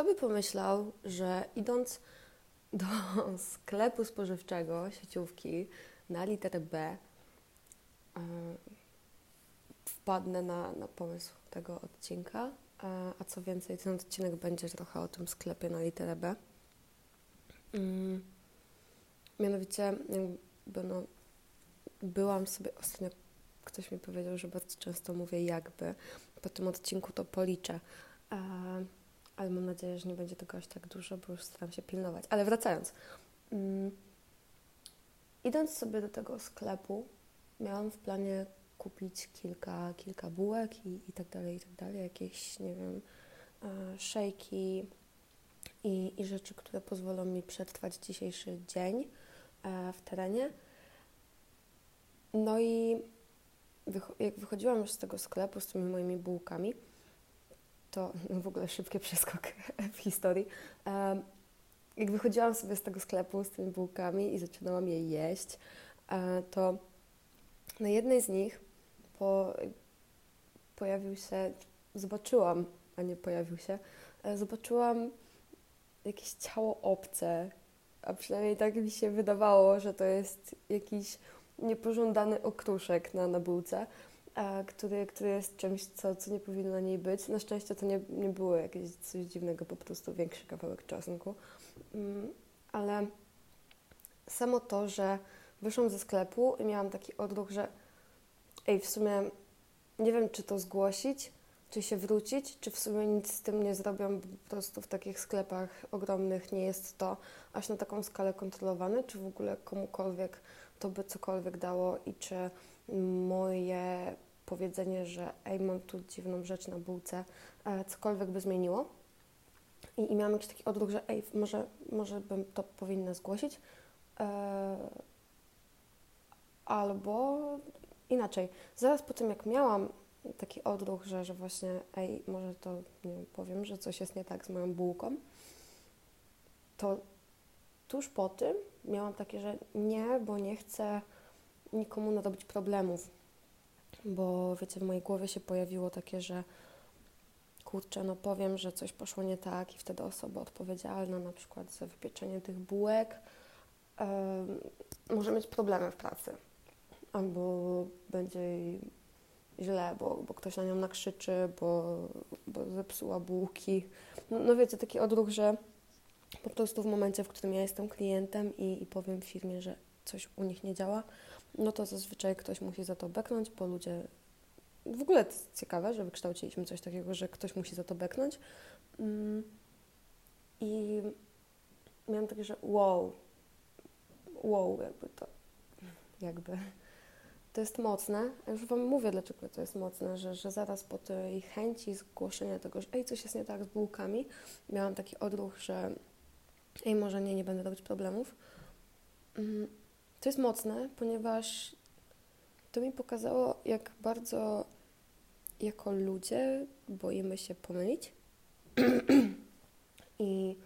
Kto by pomyślał, że idąc do sklepu spożywczego, sieciówki na literę B, e, wpadnę na, na pomysł tego odcinka. A, a co więcej, ten odcinek będzie trochę o tym sklepie na literę B. Mm. Mianowicie, jakby no, byłam sobie ostatnio, ktoś mi powiedział, że bardzo często mówię jakby. Po tym odcinku to policzę. E, ale mam nadzieję, że nie będzie tego aż tak dużo, bo już staram się pilnować. Ale wracając. Mm, idąc sobie do tego sklepu, miałam w planie kupić kilka, kilka bułek i, i tak dalej, i tak dalej. Jakieś, nie wiem, e, szejki i, i rzeczy, które pozwolą mi przetrwać dzisiejszy dzień e, w terenie. No i jak wychodziłam już z tego sklepu z tymi moimi bułkami, to w ogóle szybki przeskok w historii. Jak wychodziłam sobie z tego sklepu z tymi bułkami i zaczynałam je jeść, e, to na jednej z nich po, pojawił się, zobaczyłam, a nie pojawił się, e, zobaczyłam jakieś ciało obce, a przynajmniej tak mi się wydawało, że to jest jakiś niepożądany okruszek na, na bułce, który, który jest czymś, co, co nie powinno na niej być. Na szczęście to nie, nie było jakieś coś dziwnego, po prostu większy kawałek czosnku. Mm, ale samo to, że wyszłam ze sklepu i miałam taki odruch, że ej, w sumie nie wiem, czy to zgłosić, czy się wrócić, czy w sumie nic z tym nie zrobią, bo po prostu w takich sklepach ogromnych nie jest to aż na taką skalę kontrolowane, czy w ogóle komukolwiek to by cokolwiek dało i czy moje powiedzenie, że ej, mam tu dziwną rzecz na bułce, e, cokolwiek by zmieniło. I, I miałam jakiś taki odruch, że ej, może, może bym to powinna zgłosić. E, albo inaczej. Zaraz po tym, jak miałam taki odruch, że, że właśnie ej, może to nie wiem, powiem, że coś jest nie tak z moją bułką, to tuż po tym miałam takie, że nie, bo nie chcę nikomu narobić problemów. Bo wiecie, w mojej głowie się pojawiło takie, że kurczę, no powiem, że coś poszło nie tak i wtedy osoba odpowiedzialna na przykład za wypieczenie tych bułek yy, może mieć problemy w pracy. Albo będzie jej źle, bo, bo ktoś na nią nakrzyczy, bo, bo zepsuła bułki. No, no wiecie, taki odruch, że po prostu w momencie, w którym ja jestem klientem i, i powiem firmie, że coś u nich nie działa, no to zazwyczaj ktoś musi za to beknąć, bo ludzie. W ogóle to ciekawe, że wykształciliśmy coś takiego, że ktoś musi za to beknąć. Mm. I miałam takie, że wow, wow, jakby to, jakby. To jest mocne. Ja już Wam mówię, dlaczego to jest mocne, że, że zaraz po tej chęci zgłoszenia tego, że ej, coś jest nie tak z bułkami, miałam taki odruch, że ej, może nie, nie będę robić problemów. To jest mocne, ponieważ to mi pokazało, jak bardzo jako ludzie boimy się pomylić. I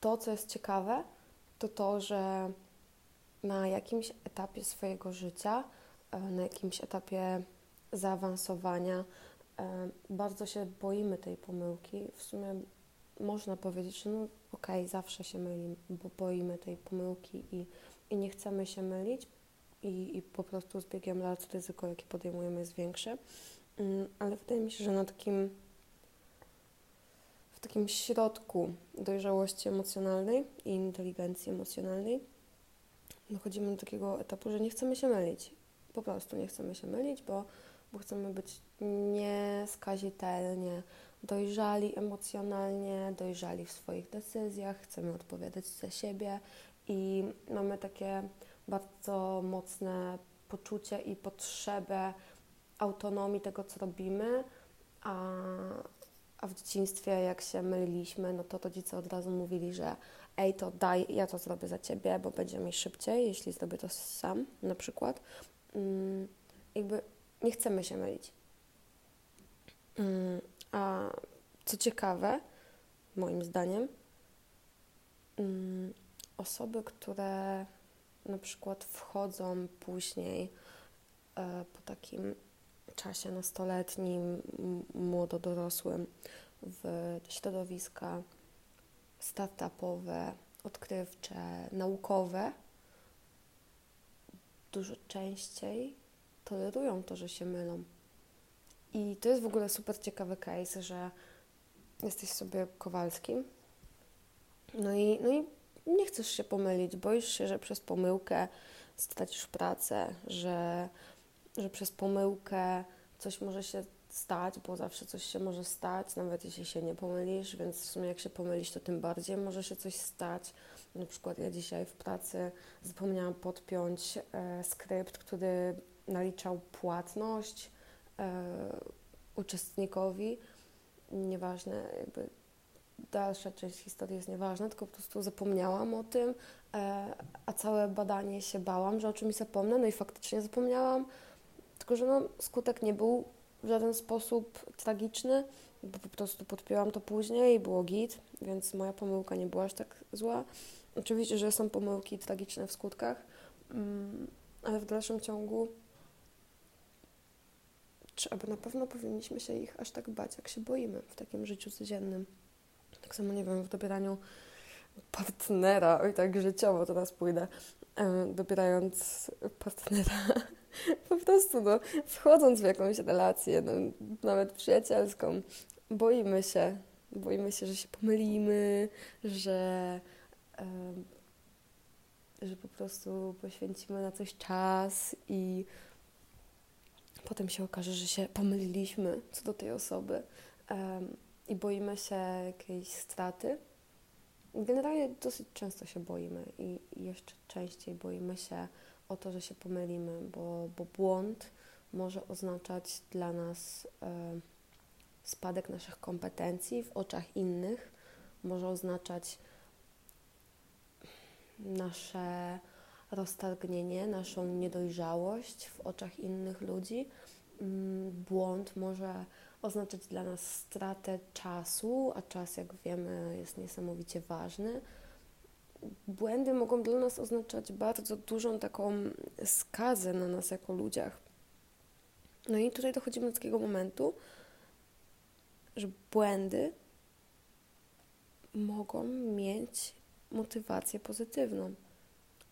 to, co jest ciekawe, to to, że na jakimś etapie swojego życia, e, na jakimś etapie zaawansowania, e, bardzo się boimy tej pomyłki. W sumie można powiedzieć, że no okej, okay, zawsze się mylimy, bo boimy tej pomyłki i, i nie chcemy się mylić i, i po prostu z biegiem lat ryzyko, jakie podejmujemy jest większe. Um, ale wydaje mi się, że na takim w takim środku dojrzałości emocjonalnej i inteligencji emocjonalnej dochodzimy do takiego etapu, że nie chcemy się mylić. Po prostu nie chcemy się mylić, bo, bo chcemy być nieskazitelnie dojrzali emocjonalnie, dojrzali w swoich decyzjach, chcemy odpowiadać za siebie i mamy takie bardzo mocne poczucie i potrzebę autonomii tego, co robimy, a, a w dzieciństwie, jak się myliliśmy, no to rodzice od razu mówili, że ej, to daj, ja to zrobię za ciebie, bo będzie mi szybciej, jeśli zrobię to sam, na przykład. Mm, jakby nie chcemy się mylić. Mm, a co ciekawe, moim zdaniem, mm, osoby, które na przykład wchodzą później e, po takim czasie nastoletnim, młododorosłym w środowiska startupowe, odkrywcze, naukowe dużo częściej tolerują to, że się mylą. I to jest w ogóle super ciekawy case, że jesteś sobie Kowalskim, no i, no i nie chcesz się pomylić, boisz się, że przez pomyłkę stracisz pracę, że, że przez pomyłkę coś może się stać, bo zawsze coś się może stać, nawet jeśli się nie pomylisz, więc w sumie jak się pomylisz, to tym bardziej może się coś stać. Na przykład ja dzisiaj w pracy zapomniałam podpiąć e, skrypt, który naliczał płatność e, uczestnikowi. Nieważne, jakby dalsza część historii jest nieważna, tylko po prostu zapomniałam o tym, e, a całe badanie się bałam, że o czymś zapomnę, no i faktycznie zapomniałam, tylko że no, skutek nie był w żaden sposób tragiczny, bo po prostu podpięłam to później i było git, więc moja pomyłka nie była aż tak zła. Oczywiście, że są pomyłki tragiczne w skutkach, mm, ale w dalszym ciągu czy aby na pewno powinniśmy się ich aż tak bać, jak się boimy w takim życiu codziennym. Tak samo, nie wiem, w dobieraniu partnera, oj tak życiowo teraz pójdę, dobierając partnera, po prostu no, wchodząc w jakąś relację, no, nawet przyjacielską, boimy się, boimy się, że się pomylimy, że, że po prostu poświęcimy na coś czas i potem się okaże, że się pomyliliśmy co do tej osoby i boimy się jakiejś straty. Generalnie dosyć często się boimy i jeszcze częściej boimy się o to, że się pomylimy, bo, bo błąd może oznaczać dla nas e, spadek naszych kompetencji w oczach innych, może oznaczać nasze roztargnienie, naszą niedojrzałość w oczach innych ludzi. Mm, błąd może oznaczać dla nas stratę czasu, a czas, jak wiemy, jest niesamowicie ważny. Błędy mogą dla nas oznaczać bardzo dużą taką skazę na nas jako ludziach. No i tutaj dochodzimy do takiego momentu, że błędy mogą mieć motywację pozytywną.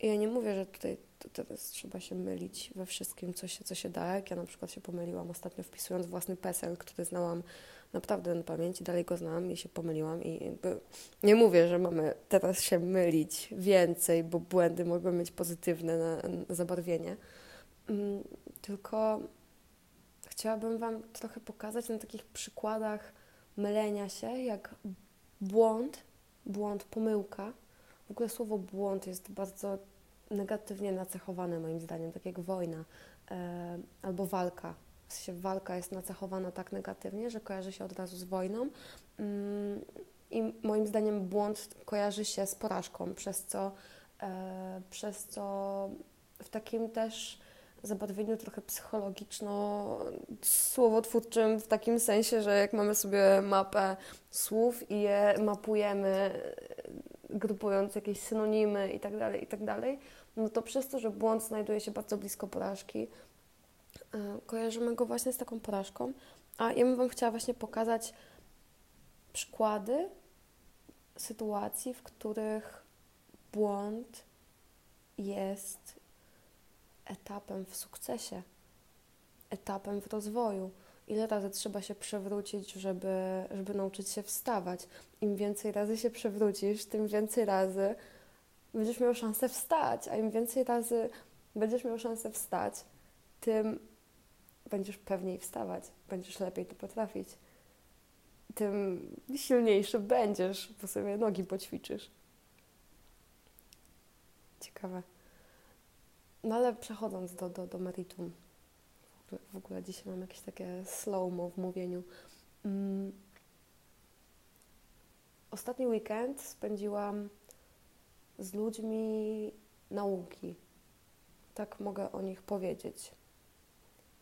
Ja nie mówię, że tutaj teraz trzeba się mylić we wszystkim, co się, co się da. Jak ja na przykład się pomyliłam ostatnio wpisując własny PESEL, który znałam naprawdę na pamięć i dalej go znam i się pomyliłam i jakby nie mówię, że mamy teraz się mylić więcej, bo błędy mogą mieć pozytywne na, na zabarwienie. Mm, tylko chciałabym Wam trochę pokazać na takich przykładach mylenia się, jak błąd, błąd, pomyłka. W ogóle słowo błąd jest bardzo negatywnie nacechowane moim zdaniem, tak jak wojna e, albo walka. W sensie walka jest nacechowana tak negatywnie, że kojarzy się od razu z wojną. Mm, I moim zdaniem błąd kojarzy się z porażką, przez co, e, przez co w takim też zabarwieniu trochę psychologiczno-słowotwórczym, w takim sensie, że jak mamy sobie mapę słów i je mapujemy, grupując jakieś synonimy i tak dalej, i tak no to przez to, że błąd znajduje się bardzo blisko porażki, e, kojarzymy go właśnie z taką porażką. A ja bym Wam chciała właśnie pokazać przykłady sytuacji, w których błąd jest etapem w sukcesie, etapem w rozwoju. Ile razy trzeba się przewrócić, żeby, żeby nauczyć się wstawać? Im więcej razy się przewrócisz, tym więcej razy będziesz miał szansę wstać, a im więcej razy będziesz miał szansę wstać, tym będziesz pewniej wstawać, będziesz lepiej to potrafić. Tym silniejszy będziesz, bo sobie nogi poćwiczysz. Ciekawe. No ale przechodząc do, do, do meritum, w ogóle, dzisiaj mam jakieś takie slow-mo w mówieniu. Mm. Ostatni weekend spędziłam z ludźmi nauki. Tak mogę o nich powiedzieć.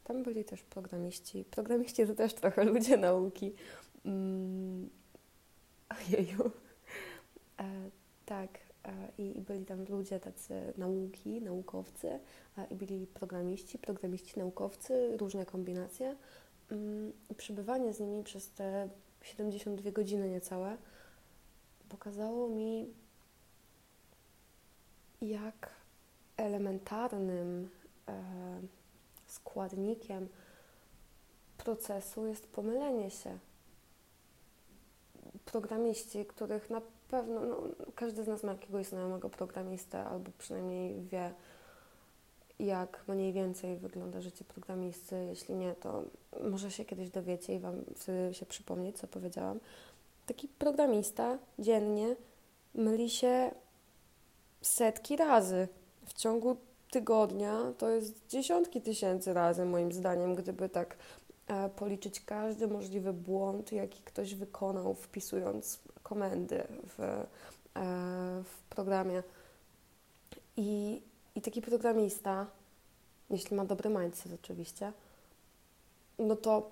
Tam byli też programiści. Programiści to też trochę ludzie nauki. Mm. Ojeju. E, tak. E, I, byli tam ludzie tacy nauki, naukowcy, e, i byli programiści, programiści, naukowcy, różne kombinacje. Mm. Przebywanie z nimi przez te 72 godziny niecałe pokazało mi, jak elementarnym e, składnikiem procesu jest pomylenie się. Programiści, których na pewno, no, każdy z nas ma jakiegoś znajomego programistę, albo przynajmniej wie, jak mniej więcej wygląda życie programisty. Jeśli nie, to może się kiedyś dowiecie i Wam wtedy się przypomnieć, co powiedziałam. Taki programista dziennie myli się setki razy w ciągu tygodnia. To jest dziesiątki tysięcy razy, moim zdaniem, gdyby tak e, policzyć każdy możliwy błąd, jaki ktoś wykonał, wpisując komendy w, e, w programie. I, I taki programista, jeśli ma dobry mindset oczywiście, no to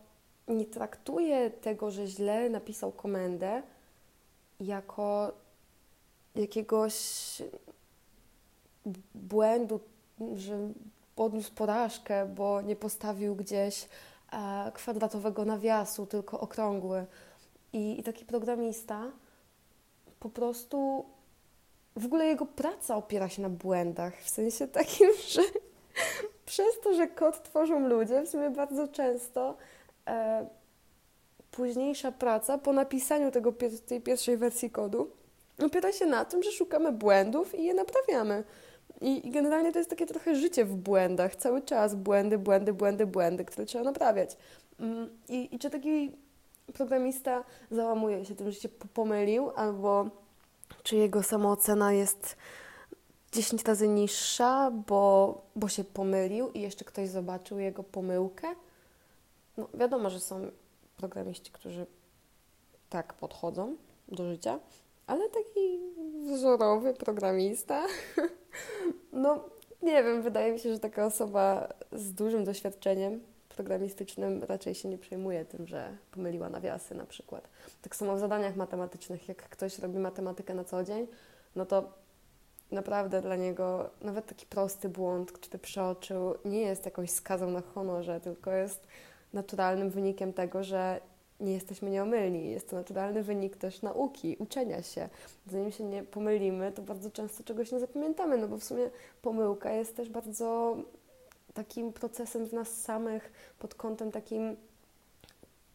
nie traktuje tego, że źle napisał komendę jako jakiegoś błędu, że odniósł porażkę, bo nie postawił gdzieś e, kwadratowego nawiasu, tylko okrągły. I, I taki programista po prostu w ogóle jego praca opiera się na błędach, w sensie takim, że przez to, że kod tworzą ludzie, w sumie bardzo często e, późniejsza praca po napisaniu tego, tej pierwszej wersji kodu opiera się na tym, że szukamy błędów i je naprawiamy. I, I, generalnie to jest takie trochę życie w błędach, cały czas błędy, błędy, błędy, błędy, które trzeba naprawiać. Mm, I, i czy taki programista załamuje się tym, że się pomylił, albo czy jego samoocena jest 10 razy niższa, bo, bo się pomylił i jeszcze ktoś zobaczył jego pomyłkę? No, wiadomo, że są programiści, którzy tak podchodzą do życia, ale taki wzorowy programista, no nie wiem, wydaje mi się, że taka osoba z dużym doświadczeniem programistycznym raczej się nie przejmuje tym, że pomyliła nawiasy na przykład. Tak samo w zadaniach matematycznych, jak ktoś robi matematykę na co dzień, no to naprawdę dla niego nawet taki prosty błąd, który przeoczył, nie jest jakąś skazą na honorze, tylko jest naturalnym wynikiem tego, że nie jesteśmy nieomylni. Jest to naturalny wynik też nauki, uczenia się. Zanim się nie pomylimy, to bardzo często czegoś nie zapamiętamy, no bo w sumie pomyłka jest też bardzo takim procesem z nas samych pod kątem takim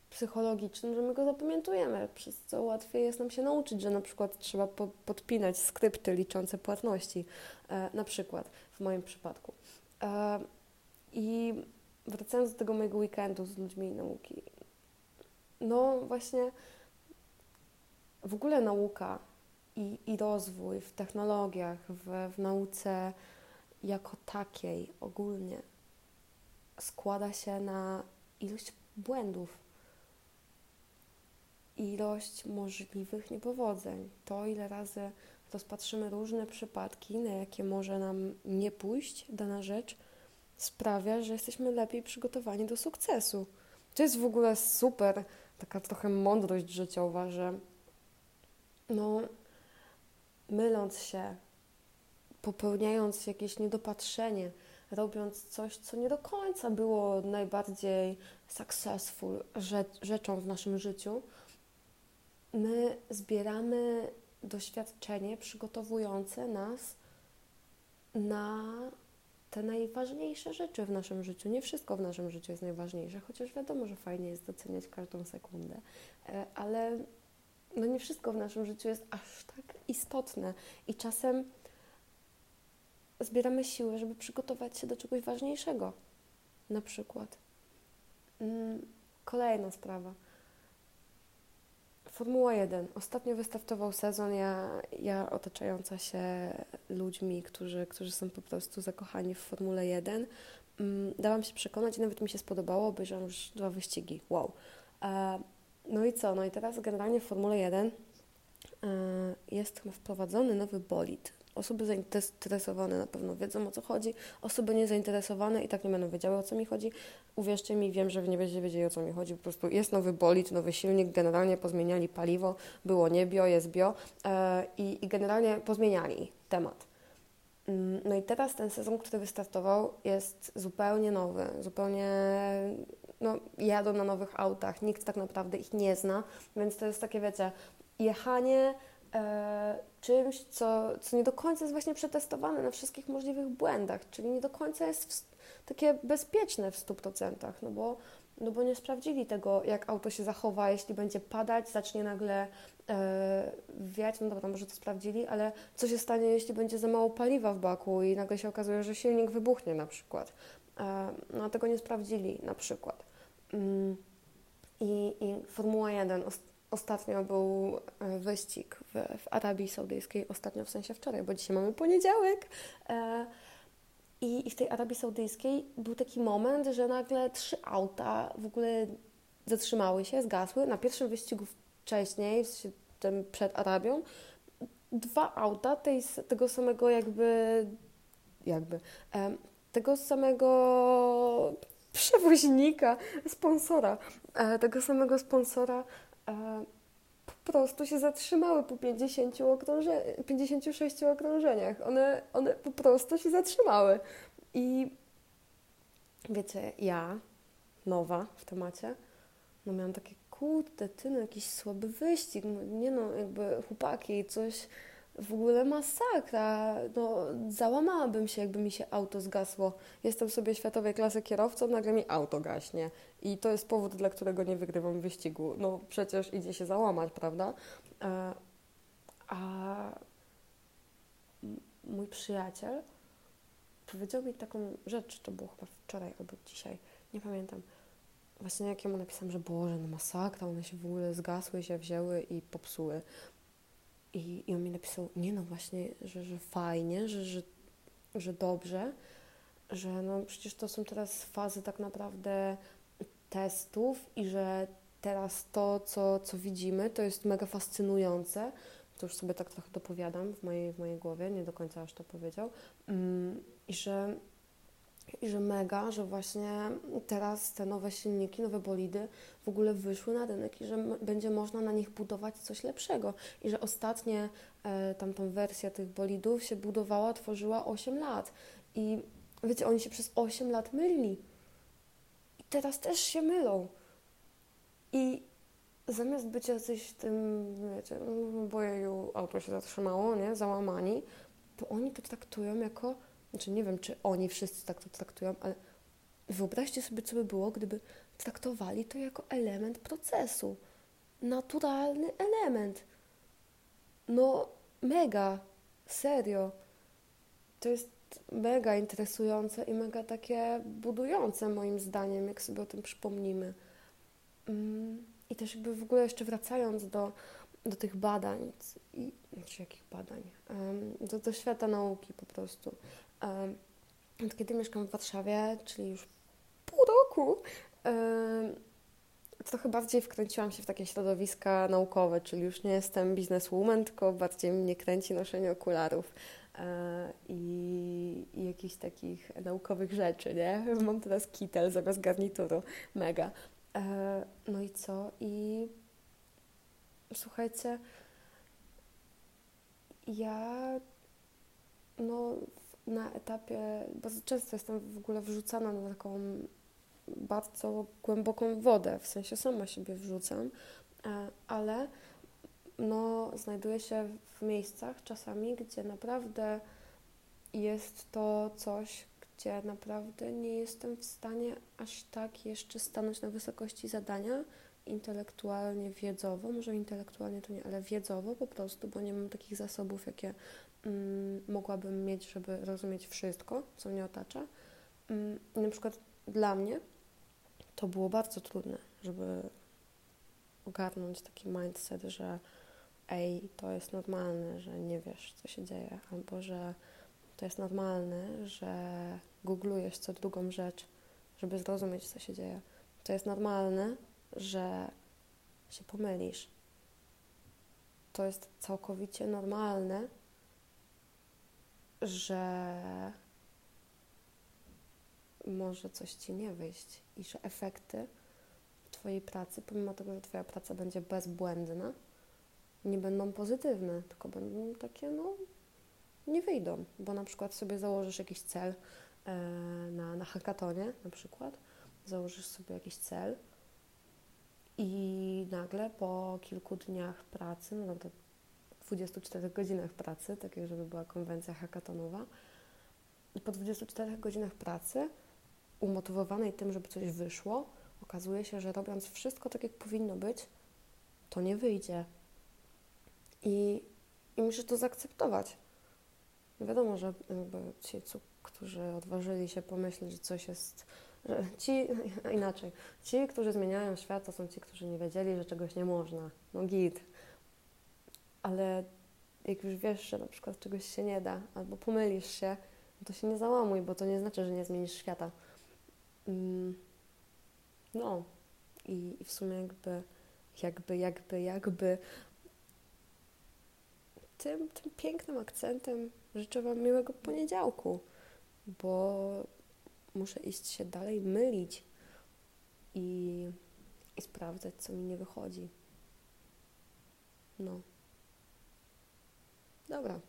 psychologicznym, że my go zapamiętujemy, przez co łatwiej jest nam się nauczyć, że na przykład trzeba po podpinać skrypty liczące płatności, e, na przykład w moim przypadku. E, I wracając do tego mojego weekendu z ludźmi nauki, no właśnie w ogóle nauka i, i rozwój w technologiach, w, w nauce jako takiej ogólnie składa się na ilość błędów, ilość możliwych niepowodzeń. To, ile razy rozpatrzymy różne przypadki, na jakie może nam nie pójść dana rzecz, sprawia, że jesteśmy lepiej przygotowani do sukcesu. To jest w ogóle super taka trochę mądrość życiowa, że no, myląc się, popełniając jakieś niedopatrzenie, robiąc coś, co nie do końca było najbardziej successful rzeczą w naszym życiu, my zbieramy doświadczenie przygotowujące nas na te najważniejsze rzeczy w naszym życiu. Nie wszystko w naszym życiu jest najważniejsze, chociaż wiadomo, że fajnie jest doceniać każdą sekundę, e, ale no nie wszystko w naszym życiu jest aż tak istotne i czasem zbieramy siły, żeby przygotować się do czegoś ważniejszego. Na przykład. Mm, kolejna sprawa Formuła 1. Ostatnio wystartował sezon. Ja, ja otaczająca się ludźmi, którzy, którzy są po prostu zakochani w Formule 1, mm, dałam się przekonać i nawet mi się spodobało. Obejrzałam już dwa wyścigi. Wow. E, no i co? No i teraz generalnie w Formule 1 e, jest wprowadzony nowy bolid Osoby zainteresowane na pewno wiedzą o co chodzi, osoby niezainteresowane i tak nie będą wiedziały o co mi chodzi. Uwierzcie mi, wiem, że nie będziecie wiedzieli o co mi chodzi. Po prostu jest nowy bolid, nowy silnik, generalnie pozmieniali paliwo, było nie bio, jest bio. I, i generalnie pozmieniali temat. Mm, no i teraz ten sezon, który wystartował, jest zupełnie nowy, zupełnie no, jadą na nowych autach, nikt tak naprawdę ich nie zna, więc to jest takie, wiecie, jechanie e, czymś, co, co nie do końca jest właśnie przetestowane na wszystkich możliwych błędach, czyli nie do końca jest w, takie bezpieczne w 100%, no bo, no bo nie sprawdzili tego, jak auto się zachowa, jeśli będzie padać, zacznie nagle e, wiać, no dobra, może to sprawdzili, ale co się stanie, jeśli będzie za mało paliwa w baku i nagle się okazuje, że silnik wybuchnie na przykład. E, no tego nie sprawdzili na przykład. Mm, i, I Formuła 1 ostatnio był e, wyścig w, w Arabii Saudyjskiej, ostatnio w sensie wczoraj, bo dzisiaj mamy poniedziałek. E, i, I w tej Arabii Saudyjskiej był taki moment, że nagle trzy auta w ogóle zatrzymały się, zgasły. Na pierwszym wyścigu wcześniej, tym przed Arabią, dwa auta tej, tego samego jakby, jakby, tego samego przewoźnika, sponsora, e, tego samego sponsora e, po prostu się zatrzymały po 50 okrąże 56 okrążeniach. One, one po prostu się zatrzymały. I wiecie, ja, nowa w temacie, no miałam takie, kurde, ty, no jakiś słaby wyścig, no, nie no, jakby chłopaki, coś w ogóle masakra. No, załamałabym się, jakby mi się auto zgasło. Jestem sobie światowej klasy kierowcą, nagle mi auto gaśnie. I to jest powód, dla którego nie wygrywam wyścigu. No przecież idzie się załamać, prawda? A, a mój przyjaciel powiedział mi taką rzecz, to było chyba wczoraj albo dzisiaj, nie pamiętam. Właśnie jak mu napisałam, że Boże, no masakra, one się w ogóle zgasły, się wzięły i popsuły. I, I on mi napisał, nie no właśnie, że, że fajnie, że, że, że dobrze, że no przecież to są teraz fazy tak naprawdę testów i że teraz to, co, co widzimy, to jest mega fascynujące. To już sobie tak trochę dopowiadam w mojej, w mojej głowie, nie do końca aż to powiedział. Mm, I że i że mega, że właśnie teraz te nowe silniki, nowe bolidy w ogóle wyszły na rynek i że będzie można na nich budować coś lepszego. I że ostatnie e, tamtą wersja tych bolidów się budowała, tworzyła 8 lat. I wiecie, oni się przez 8 lat mylili. Teraz też się mylą. I zamiast być jacyś tym, wiecie, no, bojeju, auto się zatrzymało, nie, załamani, to oni to traktują jako znaczy nie wiem, czy oni wszyscy tak to traktują, ale wyobraźcie sobie, co by było, gdyby traktowali to jako element procesu. Naturalny element. No, mega, serio. To jest mega interesujące i mega takie budujące, moim zdaniem, jak sobie o tym przypomnimy. Mm, I też jakby w ogóle jeszcze wracając do, do tych badań, i, znaczy jakich badań, do, do świata nauki po prostu. Od kiedy mieszkam w Warszawie, czyli już pół roku, trochę bardziej wkręciłam się w takie środowiska naukowe, czyli już nie jestem bizneswoman, tylko bardziej mnie kręci noszenie okularów i, i jakichś takich naukowych rzeczy, nie? Mam teraz kitel zamiast garnituru, mega. E, no i co? I słuchajcie, ja no na etapie, bardzo często jestem w ogóle wrzucana na taką bardzo głęboką wodę, w sensie sama siebie wrzucam, e, ale no, znajduję się w miejscach czasami, gdzie naprawdę jest to coś, gdzie naprawdę nie jestem w stanie aż tak jeszcze stanąć na wysokości zadania intelektualnie, wiedzowo, może intelektualnie to nie, ale wiedzowo po prostu, bo nie mam takich zasobów, jakie mm, mogłabym mieć, żeby rozumieć wszystko, co mnie otacza. Mm, na przykład dla mnie to było bardzo trudne, żeby ogarnąć taki mindset, że ej, to jest normalne, że nie wiesz, co się dzieje, albo że to jest normalne, że googlujesz co drugą rzecz, żeby zrozumieć, co się dzieje. To jest normalne, że się pomylisz. To jest całkowicie normalne, że może coś ci nie wyjść i że efekty Twojej pracy, pomimo tego, że Twoja praca będzie bezbłędna, nie będą pozytywne, tylko będą takie, no, nie wyjdą, bo na przykład sobie założysz jakiś cel e, na, na hackatonie, na przykład, założysz sobie jakiś cel i nagle po kilku dniach pracy, no to 24 godzinach pracy, takiej, żeby była konwencja hackatonowa. Po 24 godzinach pracy, umotywowanej tym, żeby coś wyszło, okazuje się, że robiąc wszystko tak, jak powinno być, to nie wyjdzie. I, i musisz to zaakceptować. Wiadomo, że jakby ci, którzy odważyli się pomyśleć, że coś jest, że ci, inaczej, ci, którzy zmieniają świat, to są ci, którzy nie wiedzieli, że czegoś nie można. No git. Ale jak już wiesz, że na przykład czegoś się nie da, albo pomylisz się, no to się nie załamuj, bo to nie znaczy, że nie zmienisz świata. Mm, no i, i w sumie jakby, jakby, jakby, jakby tym, tym pięknym akcentem życzę Wam miłego poniedziałku, bo muszę iść się dalej mylić i, i sprawdzać, co mi nie wychodzi. No. Dobra.